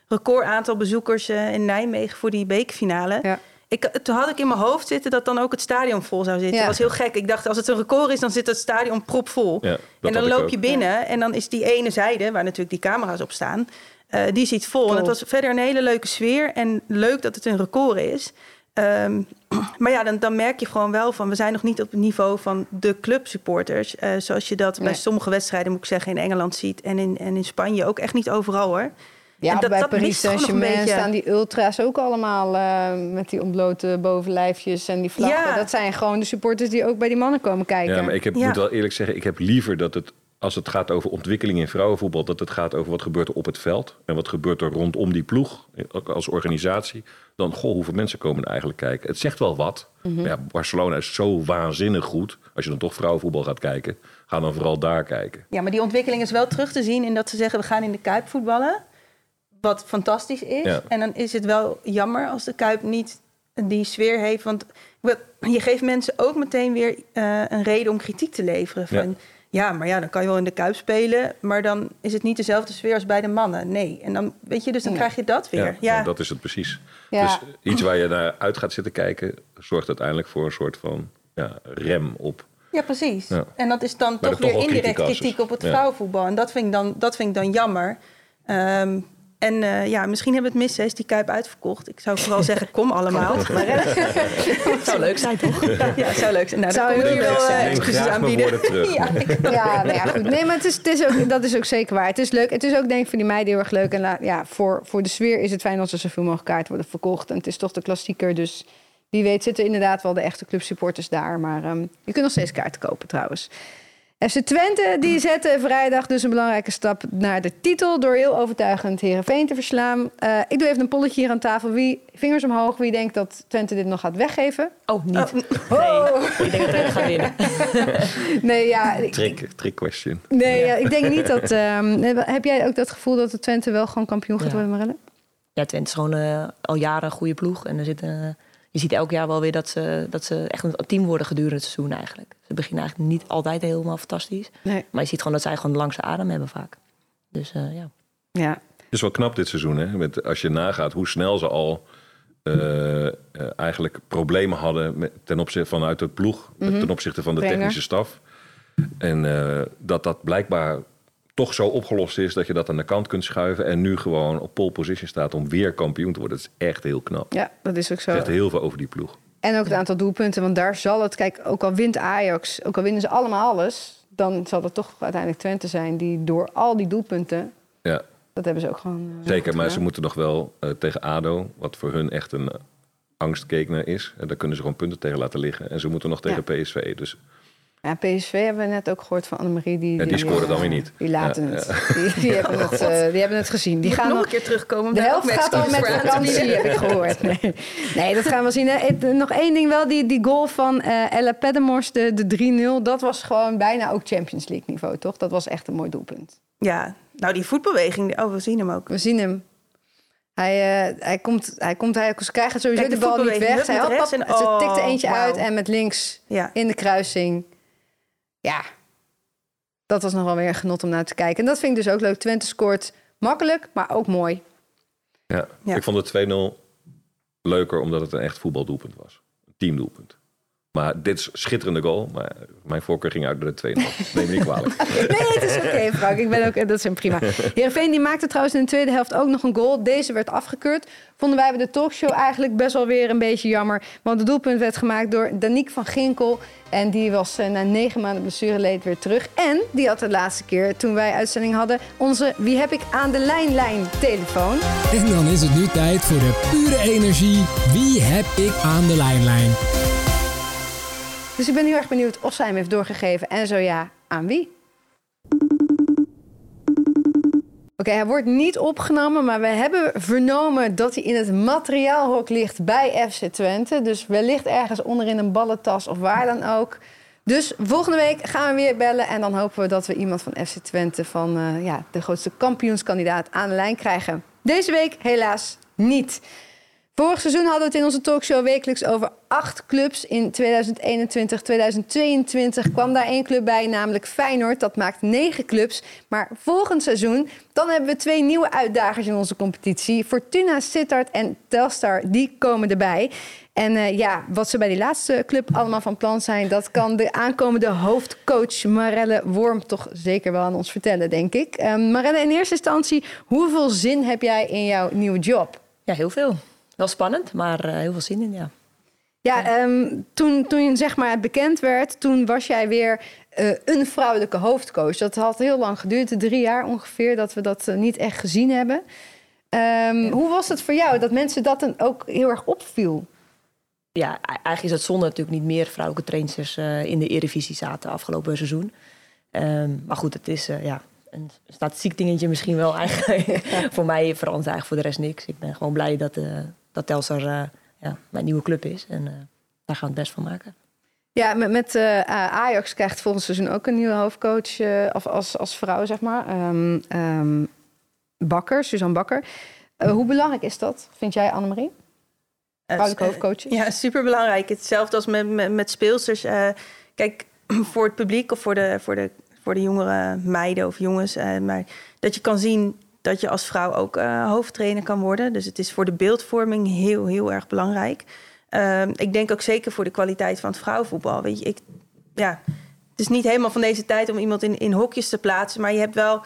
C: record aantal bezoekers uh, in Nijmegen voor die bekerfinale.
A: Ja.
C: Ik, toen had ik in mijn hoofd zitten dat dan ook het stadion vol zou zitten.
A: Ja.
C: Dat was heel gek. Ik dacht, als het een record is, dan zit het stadion propvol.
D: Ja,
C: en dan loop je binnen ja. en dan is die ene zijde, waar natuurlijk die camera's op staan... Uh, die zit vol. Cool. En het was verder een hele leuke sfeer. En leuk dat het een record is. Um, maar ja, dan, dan, merk je gewoon wel van... we zijn nog niet op het niveau van de clubsupporters. Uh, zoals je dat nee. bij sommige wedstrijden, moet ik zeggen... in Engeland ziet en in, en in Spanje ook echt niet overal, hoor.
A: Ja,
C: En dat-
A: bij
C: dat
A: Paris Saint-Germain
C: beetje.
A: staan die ultra's ook allemaal eh, met die ontblote bovenlijfjes en die vlaggen.
C: Ja.
A: Dat zijn gewoon de supporters die ook bij die mannen komen kijken.
D: Ja, maar ik heb,
C: Ja.
D: moet wel eerlijk zeggen, ik heb liever dat het, als het gaat over ontwikkeling in vrouwenvoetbal, dat het gaat over wat gebeurt er op het veld en wat gebeurt er rondom die ploeg, ook als organisatie, dan goh, hoeveel mensen komen er eigenlijk kijken. Het zegt wel wat.
C: Mhm.
D: Maar ja, Barcelona is zo waanzinnig goed. Als je dan toch vrouwenvoetbal gaat kijken, ga dan vooral daar kijken.
C: Ja, maar die ontwikkeling is wel terug te zien in dat ze zeggen... we gaan in de Kuip voetballen, wat fantastisch is.
D: Ja.
C: En dan is het wel jammer als de Kuip niet die sfeer heeft. Want je geeft mensen ook meteen weer eh, een reden om kritiek te leveren. Van, ja. maar ja, dan kan je wel in de Kuip spelen... maar dan is het niet dezelfde sfeer als bij de mannen. Nee, en dan, weet je, dus dan krijg je dat weer.
D: Ja,
C: Ja,
D: nou, dat is het precies.
A: Ja.
D: Dus iets waar je naar uit gaat zitten kijken, zorgt uiteindelijk voor een soort van ja, rem op.
C: Ja, precies.
D: Ja.
C: En dat is dan
D: Maar
C: toch
D: er toch
C: weer indirect
D: kritiek
C: op het vrouwenvoetbal. En dat vind ik dan, dat vind ik dan jammer. Ehm, en eh, ja, misschien hebben we het mis, hè, is die Kuip uitverkocht. Ik zou vooral zeggen, kom allemaal. Maar, eh,
E: Het zou leuk zijn, toch?
C: ja, zou leuk zijn. Nou, dan
A: Zou
C: kom ik
A: heel
C: hier wel eh.
D: Neem
C: excuses aanbieden.
D: terug.
C: ja, ik-
A: Ja, nou ja, goed. Nee, maar het is, het is ook, dat is ook zeker waar. Het is leuk. Het is ook denk ik voor die meiden heel erg leuk. En ja, voor, voor de sfeer is het fijn als er zoveel mogelijk kaarten worden verkocht. En het is toch de klassieker, dus wie weet zitten inderdaad wel de echte clubsupporters daar. Maar ehm, je kunt nog steeds kaarten kopen trouwens. FC Twente die zette vrijdag dus een belangrijke stap naar de titel... door heel overtuigend Heerenveen te verslaan. Eh, ik doe even een polletje hier aan tafel. Wie, vingers omhoog, wie denkt dat Twente dit nog gaat weggeven?
E: Oh, niet.
A: Oh.
E: Nee, ik denk dat we gaan winnen.
A: Nee, ja, ik-
D: Trick, trick question.
A: Nee, ja, ik denk niet dat. ehm, heb jij ook dat gevoel dat de Twente wel gewoon kampioen gaat
E: Ja.
A: worden, Marelle?
E: Ja, Twente is gewoon eh, al jaren een goede ploeg. En er zitten, je ziet elk jaar wel weer dat ze, dat ze echt een team worden gedurende het seizoen eigenlijk. Ze beginnen eigenlijk niet altijd helemaal fantastisch.
A: Nee.
E: Maar je ziet gewoon dat zij gewoon de langste adem hebben vaak. Dus uh, ja.
A: Ja.
D: Het is wel knap dit seizoen, hè? Met, als je nagaat hoe snel ze al uh, uh, eigenlijk problemen hadden met, ten opzichte vanuit het ploeg, mm -hmm. ten opzichte van de
A: Trainer.
D: technische staf. En uh, dat dat blijkbaar toch zo opgelost is dat je dat aan de kant kunt schuiven en nu gewoon op pole position staat om weer kampioen te worden. Dat is echt heel knap.
A: Ja, dat is ook zo.
D: Het zegt heel veel over die ploeg.
A: En ook het aantal doelpunten, want daar zal het, kijk, ook al wint Ajax, ook al winnen ze allemaal alles, dan zal het toch uiteindelijk Twente zijn die door al die doelpunten,
D: ja.
A: dat hebben ze ook gewoon. Uh,
D: Zeker, maar ze moeten nog wel uh, tegen ADO, wat voor hun echt een angstgegner is. En daar kunnen ze gewoon punten tegen laten liggen. En ze moeten nog tegen ja. PSV. Dus
A: ja, PSV hebben we net ook gehoord van Annemarie. Die,
D: ja, die, die scoorde dan weer niet.
A: Die laten ja, het. Ja. Die, die, hebben het uh, die hebben het gezien. Die
C: Moet
A: gaan
C: nog een keer terugkomen.
A: De helft gaat al met vakantie, heb ik gehoord. Nee. nee, dat gaan we zien. Hè. Nog één ding wel. Die, die goal van uh, Ella Pedemors, de, de 3-0. Dat was gewoon bijna ook Champions League niveau, toch? Dat was echt een mooi doelpunt.
C: Ja, nou die voetbeweging. Oh, we zien hem ook.
A: We zien hem. Hij, uh, hij komt, hij komt, hij, ze krijgen sowieso
C: Kijk,
A: de,
C: de
A: bal niet weg. Hij had,
C: en,
A: oh, ze tikte eentje
C: wow.
A: uit en met links
C: ja.
A: in de kruising. Ja, dat was nog wel weer een genot om naar te kijken. En dat vind ik dus ook leuk. Twente scoort makkelijk, maar ook mooi.
D: Ja, ja. ik vond het 2-0 leuker omdat het een echt voetbaldoelpunt was. Een teamdoelpunt. Maar dit is schitterende goal. Maar mijn voorkeur ging uit door de 2-0. Neem me niet kwalijk.
A: nee, het is oké, okay, Frank. Ik ben ook, dat is een prima. Heerenveen die maakte trouwens in de tweede helft ook nog een goal. Deze werd afgekeurd. Vonden wij bij de talkshow eigenlijk best wel weer een beetje jammer. Want het doelpunt werd gemaakt door Danique van Ginkel. En die was uh, na negen maanden blessureleed weer terug. En die had de laatste keer, toen wij uitzending hadden... onze Wie heb ik aan de lijn-lijn telefoon.
F: En dan is het nu tijd voor de pure energie. Wie heb ik aan de lijn-lijn?
A: Dus ik ben heel erg benieuwd of zij hem heeft doorgegeven. En zo ja, aan wie? Oké, hij wordt niet opgenomen, maar we hebben vernomen dat hij in het materiaalhok ligt bij FC Twente. Dus wellicht ergens onderin een ballentas of waar dan ook. Dus volgende week gaan we weer bellen en dan hopen we dat we iemand van FC Twente van uh, ja, de grootste kampioenskandidaat aan de lijn krijgen. Deze week helaas niet. Vorig seizoen hadden we het in onze talkshow wekelijks over acht clubs. In 2021, 2022 kwam daar één club bij, namelijk Feyenoord. Dat maakt negen clubs. Maar volgend seizoen, dan hebben we twee nieuwe uitdagers in onze competitie. Fortuna, Sittard en Telstar, die komen erbij. En uh, ja, wat ze bij die laatste club allemaal van plan zijn... dat kan de aankomende hoofdcoach Marelle Worm toch zeker wel aan ons vertellen, denk ik. Um, Marelle, in eerste instantie, hoeveel zin heb jij in jouw nieuwe job?
E: Ja, heel veel. Wel spannend, maar uh, heel veel zin in, ja.
A: Ja, um, toen, toen zeg maar bekend werd, toen was jij weer uh, een vrouwelijke hoofdcoach. Dat had heel lang geduurd, drie jaar ongeveer, dat we dat uh, niet echt gezien hebben. Um, ja. Hoe was het voor jou dat mensen dat dan ook heel erg opviel?
E: Ja, eigenlijk is het zonde natuurlijk niet meer vrouwelijke trainsters in de Eredivisie zaten afgelopen seizoen. Um, maar goed, het is ja, een statistiek dingetje misschien wel eigenlijk. voor mij verandert eigenlijk voor de rest niks. Ik ben gewoon blij dat, dat Telstar uh, ja, mijn nieuwe club is. En uh, daar gaan we het best van maken.
A: Ja, met, met Ajax krijgt volgend seizoen ook een nieuwe hoofdcoach of als, als vrouw, zeg maar. Um, um, Bakker, Suzanne Bakker. hoe belangrijk is dat, vind jij, Annemarie? Vrouwelijke hoofdcoaches?
C: Ja, superbelangrijk. Hetzelfde als met, met, met speelsters. kijk, voor het publiek of voor de, voor de voor de jongere meiden of jongens. Uh, maar dat je kan zien dat je als vrouw ook uh, hoofdtrainer kan worden. Dus het is voor de beeldvorming heel, heel erg belangrijk. Uh, ik denk ook zeker voor de kwaliteit van het vrouwenvoetbal. Weet je, ik, ja, het is niet helemaal van deze tijd om iemand in, in hokjes te plaatsen. Maar je hebt wel uh,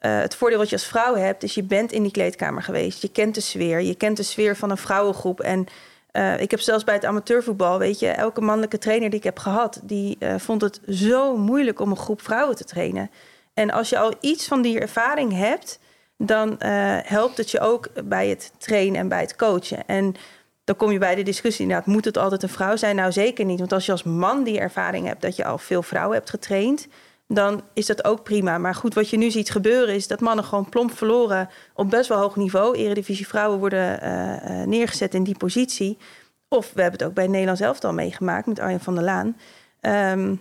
C: het voordeel wat je als vrouw hebt. is je bent in die kleedkamer geweest. Je kent de sfeer. Je kent de sfeer van een vrouwengroep. En Uh, ik heb zelfs bij het amateurvoetbal, weet je, elke mannelijke trainer die ik heb gehad, die vond het zo moeilijk om een groep vrouwen te trainen. En als je al iets van die ervaring hebt, dan uh, helpt het je ook bij het trainen en bij het coachen. En dan kom je bij de discussie inderdaad, moet het altijd een vrouw zijn? Nou, zeker niet. Want als je als man die ervaring hebt dat je al veel vrouwen hebt getraind, dan is dat ook prima. Maar goed, wat je nu ziet gebeuren is dat mannen gewoon plomp verloren op best wel hoog niveau. Eredivisie vrouwen worden uh, neergezet in die positie. Of we hebben het ook bij Nederland zelf al meegemaakt met Arjen van der Laan. Um,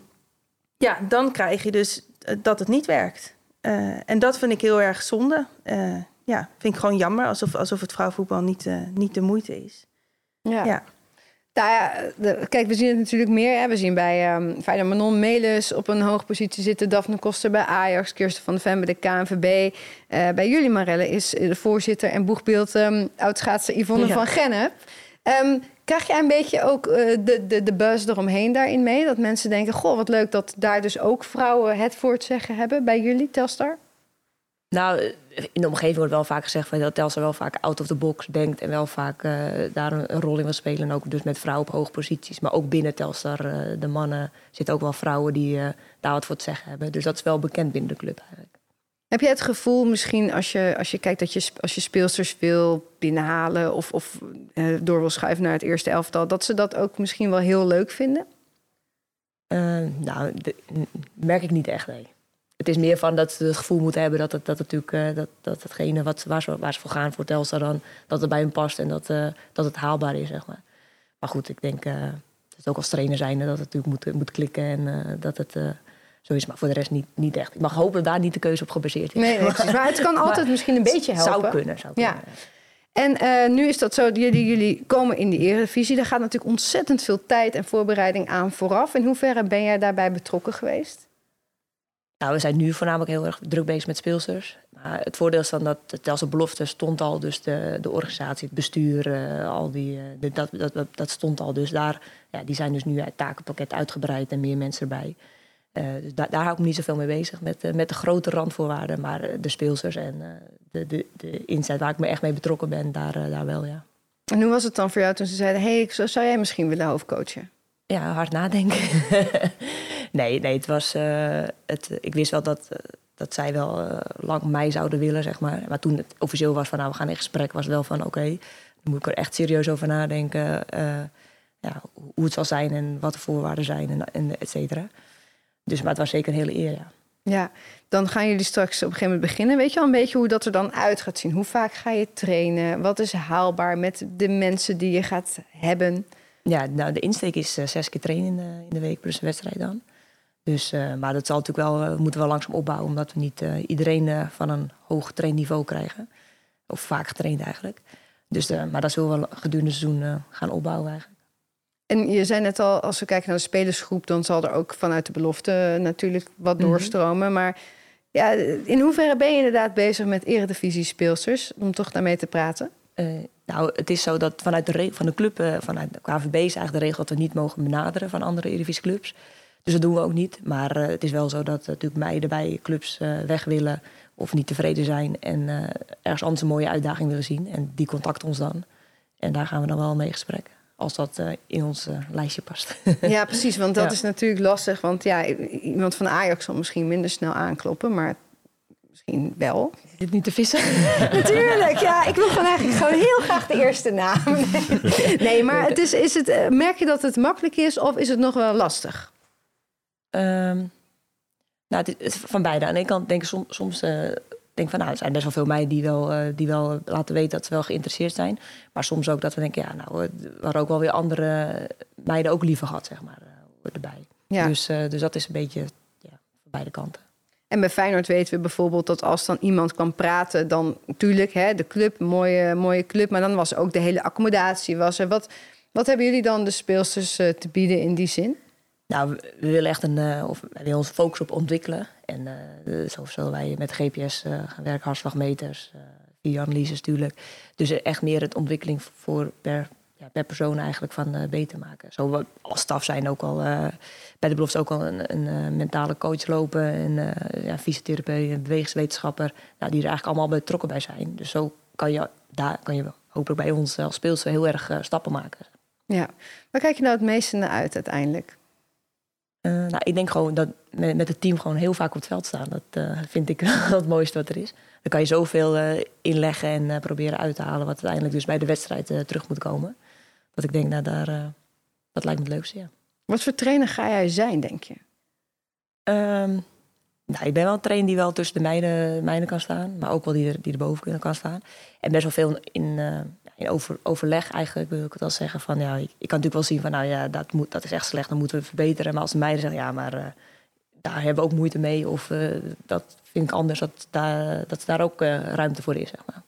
C: ja, dan krijg je dus dat het niet werkt. Uh, en dat vind ik heel erg zonde. Uh, ja, vind ik gewoon jammer, alsof, alsof het vrouwenvoetbal niet, niet de moeite is.
A: Ja. ja. Nou ja, kijk, we zien het natuurlijk meer. Hè. We zien bij um, Manon Melis op een hoge positie zitten. Daphne Koster bij Ajax, Kirsten van de Ven bij de KNVB. Bij jullie, Marelle, is de voorzitter en boegbeeld um, oud-schaatser Yvonne van Gennep. Um, krijg jij een beetje ook uh, de, de, de buzz eromheen daarin mee? Dat mensen denken, goh, wat leuk dat daar dus ook vrouwen het voor te zeggen hebben bij jullie, Telstar?
E: Nou, in de omgeving wordt wel vaak gezegd van dat Telstar wel vaak out of the box denkt en wel vaak uh, daar een, rol in wil spelen. En ook dus met vrouwen op hoge posities. Maar ook binnen Telstar, uh, de mannen, zitten ook wel vrouwen die daar wat voor te zeggen hebben. Dus dat is wel bekend binnen de club eigenlijk.
A: Heb jij het gevoel misschien als je, als je kijkt dat je, als je speelsters wil binnenhalen of, of door wil schuiven naar het eerste elftal, dat ze dat ook misschien wel heel leuk vinden?
E: nou, de, merk ik niet echt, nee het is meer van dat ze het gevoel moeten hebben dat het, dat het natuurlijk uh, dat, dat hetgene wat, waar, ze, waar ze voor gaan voor Telstar dan, dat het bij hun past en dat, dat het haalbaar is, zeg maar. Maar goed, ik denk dat ook als trainer zijn dat het natuurlijk moet, moet klikken en dat het zo is. Maar voor de rest niet, niet echt. Ik mag hopen dat daar niet de keuze op gebaseerd is.
A: Nee, nee maar het kan altijd misschien een beetje helpen.
E: Zou kunnen, zou kunnen.
A: Ja. En nu is dat zo, jullie, jullie komen in de Eredivisie. Daar gaat natuurlijk ontzettend veel tijd en voorbereiding aan vooraf. In hoeverre ben jij daarbij betrokken geweest?
E: Nou, we zijn nu voornamelijk heel erg druk bezig met speelsters. Maar het voordeel is dan dat het als een belofte stond al, dus de, de organisatie, het bestuur, uh, al die, uh, dat, dat, dat, dat, stond al. Dus daar, ja, die zijn dus nu het takenpakket uitgebreid en meer mensen erbij. Uh, dus da daar hou ik me niet zoveel mee bezig met, met de grote randvoorwaarden. Maar de speelsters en de, de, de inzet waar ik me echt mee betrokken ben, daar, daar wel, ja.
A: En hoe was het dan voor jou toen ze zeiden, hey, zou jij misschien willen hoofdcoachen?
E: Ja, hard nadenken. nee, nee, het was. Uh, het, ik wist wel dat, uh, dat zij wel uh, lang mij zouden willen, zeg maar. Maar toen het officieel was van nou, we gaan in gesprek, was het wel van oké, okay, dan moet ik er echt serieus over nadenken. ja, hoe het zal zijn en wat de voorwaarden zijn en, en et cetera. Dus, maar het was zeker een hele eer, ja.
A: Ja, dan gaan jullie straks op een gegeven moment beginnen. Weet je al een beetje hoe dat er dan uit gaat zien? Hoe vaak ga je trainen? Wat is haalbaar met de mensen die je gaat hebben?
E: Ja, nou, de insteek is uh, zes keer trainen in de, in de, week plus een wedstrijd dan. Dus, uh, maar dat zal natuurlijk wel, we moeten wel langzaam opbouwen, omdat we niet uh, iedereen van een hoog getraind niveau krijgen. Of vaak getraind eigenlijk. Dus, maar dat zullen we wel gedurende het seizoen gaan opbouwen eigenlijk.
A: En je zei net al, als we kijken naar de spelersgroep, dan zal er ook vanuit de belofte natuurlijk wat mhm. doorstromen. Mm -hmm. Maar ja, in hoeverre ben je inderdaad bezig met eredivisie speelsters, om toch daarmee te praten?
E: Nou, het is zo dat vanuit de, van de club, uh, vanuit de KVB is eigenlijk de regel dat we niet mogen benaderen van andere Eredivisie clubs. Dus dat doen we ook niet. Maar uh, het is wel zo dat natuurlijk meiden bij clubs weg willen of niet tevreden zijn en ergens anders een mooie uitdaging willen zien. En die contacten ons dan. En daar gaan we dan wel mee gesprek. Als dat in ons lijstje past.
A: Ja, precies. Want dat ja. is natuurlijk lastig. Want ja, iemand van Ajax zal misschien minder snel aankloppen. Maar misschien wel.
E: Is dit niet te vissen?
A: Natuurlijk, ja. Ik wil gewoon eigenlijk gewoon heel graag de eerste naam. Nee, maar het is, is het, eh, merk je dat het makkelijk is of is het nog wel lastig?
E: Um, nou, het, het, van beide. Aan de ene kant denk ik soms, soms uh, denk van, nou, er zijn best wel veel meiden die wel, uh, die wel laten weten dat ze wel geïnteresseerd zijn. Maar soms ook dat we denken, ja, nou, er waren ook wel weer andere meiden ook liever gehad, zeg maar, erbij. Ja. Dus, dus dat is een beetje ja, van beide kanten.
A: En bij Feyenoord weten we bijvoorbeeld dat als dan iemand kan praten, dan natuurlijk hè, de club, mooie, mooie club, maar dan was ook de hele accommodatie. Was er. Wat, wat hebben jullie dan de speelsters uh, te bieden in die zin?
E: Nou, we willen echt een, uh, of we willen ons focus op ontwikkelen. En uh, zo zullen wij met GPS gaan werken, hartslagmeters, analyses natuurlijk. Dus echt meer het ontwikkeling voor per ja, per persoon eigenlijk van uh, beter maken. Zo als staf zijn ook al uh, bij de belofte ook al een, een uh, mentale coach lopen, en ja, fysiotherapeut, een bewegingswetenschapper, nou, die er eigenlijk allemaal betrokken bij zijn. Dus zo kan je daar kan je hopelijk bij ons als speelster heel erg stappen maken.
A: Ja, waar kijk je nou het meeste naar uit uiteindelijk?
E: Nou, ik denk gewoon dat met, met, het team gewoon heel vaak op het veld staan. Dat vind ik het mooiste wat er is. Dan kan je zoveel inleggen en proberen uit te halen, wat uiteindelijk dus bij de wedstrijd terug moet komen. Dat ik denk, nou, daar, dat lijkt me het leukste, ja.
A: Wat voor trainer ga jij zijn, denk je?
E: Um, nou, ik ben wel een trainer die wel tussen de meiden, meiden kan staan. Maar ook wel die, er, die erboven kan staan. En best wel veel in, uh, in over, overleg eigenlijk wil ik het wel zeggen. Van, ja, ik, ik, kan natuurlijk wel zien van, nou ja, dat, moet, dat is echt slecht. Dan moeten we verbeteren. Maar als de meiden zeggen, ja, maar uh, daar hebben we ook moeite mee. Of uh, dat vind ik anders. Dat, daar, dat daar ook ruimte voor is, zeg maar.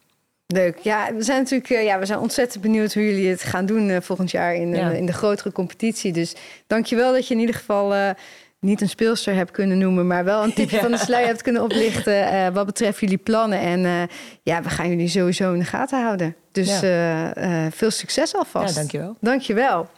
A: Leuk. Ja, we zijn natuurlijk ja, we zijn ontzettend benieuwd hoe jullie het gaan doen volgend jaar in, ja. in de grotere competitie. Dus dankjewel dat je in ieder geval niet een speelster hebt kunnen noemen, maar wel een tipje ja. van de sluier hebt kunnen oplichten wat betreft jullie plannen. En ja, we gaan jullie sowieso in de gaten houden. Dus veel succes alvast.
E: Ja, dankjewel.
A: Dankjewel.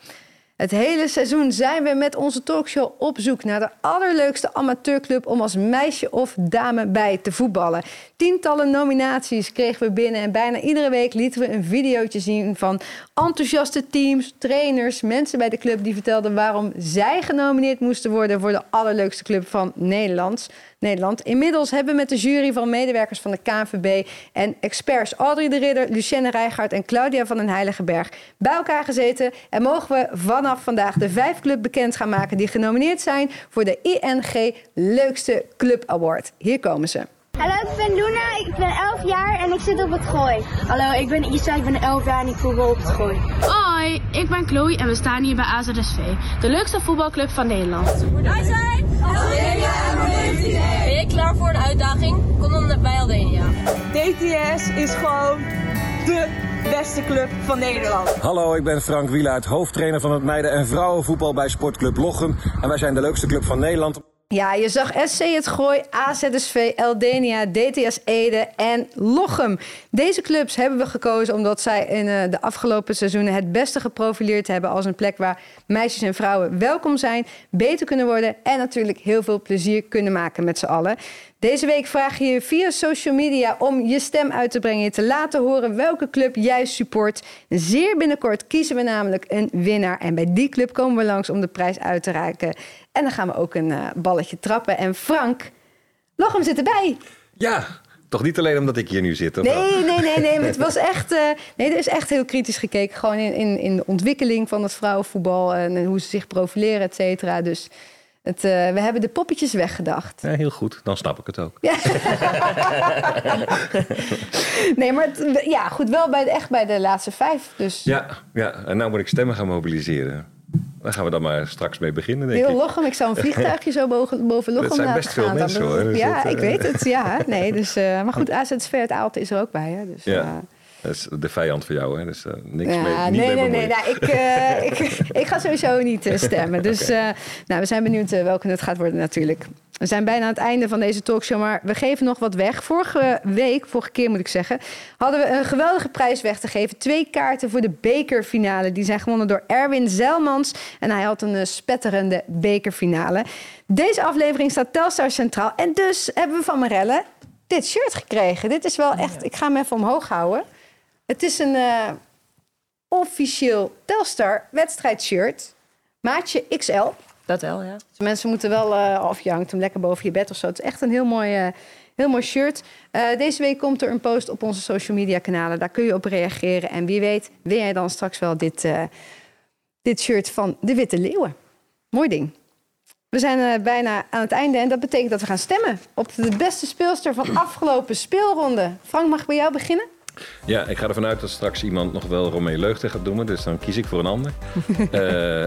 A: Het hele seizoen zijn we met onze talkshow op zoek naar de allerleukste amateurclub om als meisje of dame bij te voetballen. Tientallen nominaties kregen we binnen en bijna iedere week lieten we een videootje zien van enthousiaste teams, trainers, mensen bij de club die vertelden waarom zij genomineerd moesten worden voor de allerleukste club van Nederland. Nederland. Inmiddels hebben we met de jury van medewerkers van de KNVB en experts Audrey de Ridder, Lucienne Rijgaard en Claudia van den Heiligenberg bij elkaar gezeten. En mogen we vanaf vandaag de vijf club bekend gaan maken die genomineerd zijn voor de ING Leukste Club Award. Hier komen ze.
G: Hallo, ik ben Luna, ik ben 11 jaar en ik zit op het gooi.
H: Hallo, ik ben Isa, ik ben 11 jaar en ik voetbal op het gooi.
I: Hoi, ik ben Chloe en we staan hier bij AZSV, de leukste voetbalclub van Nederland.
J: Wij zijn Ben je klaar voor de uitdaging? Kom dan bij Aldenia.
K: DTS is gewoon de beste club van Nederland.
L: Hallo, ik ben Frank Wielaert, hoofdtrainer van het meiden- en vrouwenvoetbal bij Sportclub Lochem. En wij zijn de leukste club van Nederland.
A: Ja, je zag SC Het Gooi, AZSV, Eldenia, DTS Ede en Lochem. Deze clubs hebben we gekozen omdat zij in uh, de afgelopen seizoenen het beste geprofileerd hebben als een plek waar meisjes en vrouwen welkom zijn, beter kunnen worden en natuurlijk heel veel plezier kunnen maken met z'n allen. Deze week vraag je je via social media om je stem uit te brengen. Je te laten horen welke club jij support. Zeer binnenkort kiezen we namelijk een winnaar. En bij die club komen we langs om de prijs uit te reiken. En dan gaan we ook een uh, balletje trappen. En Frank, Lochem zit erbij.
D: Ja, toch niet alleen omdat ik hier nu zit? Of
A: nee, nee, nee, nee. het was echt, uh, nee, er is echt heel kritisch gekeken. Gewoon in, in, in de ontwikkeling van het vrouwenvoetbal. En hoe ze zich profileren, et cetera. Dus het, uh, we hebben de poppetjes weggedacht.
D: Ja, heel goed, dan snap ik het ook.
A: Ja. nee, maar het, ja, goed, wel bij de, echt bij de laatste vijf. Dus.
D: Ja, ja, en nou moet ik stemmen gaan mobiliseren. Daar gaan we dan maar straks mee beginnen, denk
A: Heel
D: ik.
A: Lochem, ik zou een vliegtuigje zo boven, boven Lochem
D: laten gaan. Dat zijn best veel mensen, hoor.
A: Dus ja, dat, ik uh... weet het, ja. Nee, dus, uh, maar goed, AZSV het Aalte is er ook bij, hè. Dus,
D: ja. Dat is de vijand voor jou, hè? Dus uh, niks
A: ja,
D: mee. Niet
A: nee,
D: mee
A: nee, nee. Nou, ik, uh, ik, ik, ga sowieso niet uh, stemmen. Dus okay. nou, we zijn benieuwd welke het gaat worden, natuurlijk. We zijn bijna aan het einde van deze talkshow, maar we geven nog wat weg. Vorige week, vorige keer moet ik zeggen, hadden we een geweldige prijs weg te geven. Twee kaarten voor de bekerfinale. Die zijn gewonnen door Erwin Zelmans. En hij had een spetterende bekerfinale. Deze aflevering staat Telstar centraal. En dus hebben we van Marelle dit shirt gekregen. Dit is wel echt, ik ga hem even omhoog houden. Het is een uh, officieel Telstar wedstrijdshirt. Maatje XL.
E: Dat wel, ja.
A: Dus mensen moeten wel, uh, of hangt hem lekker boven je bed of zo. Het is echt een heel mooi, uh, heel mooi shirt. deze week komt er een post op onze social media kanalen. Daar kun je op reageren. En wie weet, wil jij dan straks wel dit, dit shirt van de Witte Leeuwen. Mooi ding. We zijn bijna aan het einde en dat betekent dat we gaan stemmen op de beste speelster van afgelopen speelronde. Frank, mag bij jou beginnen?
D: Ja, ik ga ervan uit dat straks iemand nog wel Romee Leugte gaat doen. Dus dan kies ik voor een ander. uh,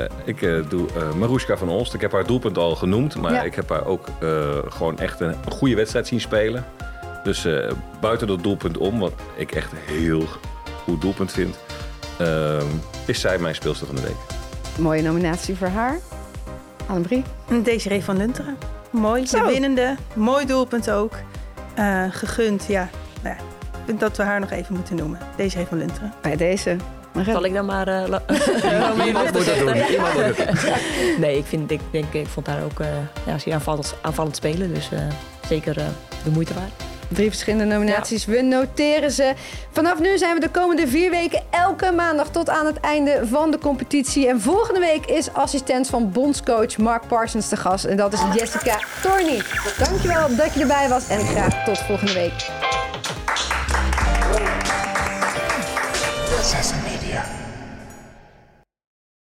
D: uh, ik uh, doe Marushka van Olst. Ik heb haar doelpunt al genoemd. Maar ja. ik heb haar ook gewoon echt een, goede wedstrijd zien spelen. Dus buiten dat doelpunt om, wat ik echt een heel goed doelpunt vind... is zij mijn speelster van de week.
A: Mooie nominatie voor haar. Annemarie?
C: Desiree van Lunteren. Mooi, Zo. de winnende. Mooi doelpunt ook. gegund, ja. Nou ja dat we haar nog even moeten noemen. Deze heeft van Lunteren.
A: Bij deze.
E: Zal ik dan maar... Uh,
D: Iemand moet dat doen. Iemand moet het
E: nee, ik, vind, ik, denk, ik vond haar ook... Uh, ja, ze aanvallend, aanvallend spelen. Dus uh, zeker de moeite waard.
A: Drie verschillende nominaties. Ja. We noteren ze. Vanaf nu zijn we de komende vier weken elke maandag tot aan het einde van de competitie. En volgende week is assistent van bondscoach Mark Parsons te gast. En dat is Jessica Torney. Dankjewel dat je erbij was en graag tot volgende week.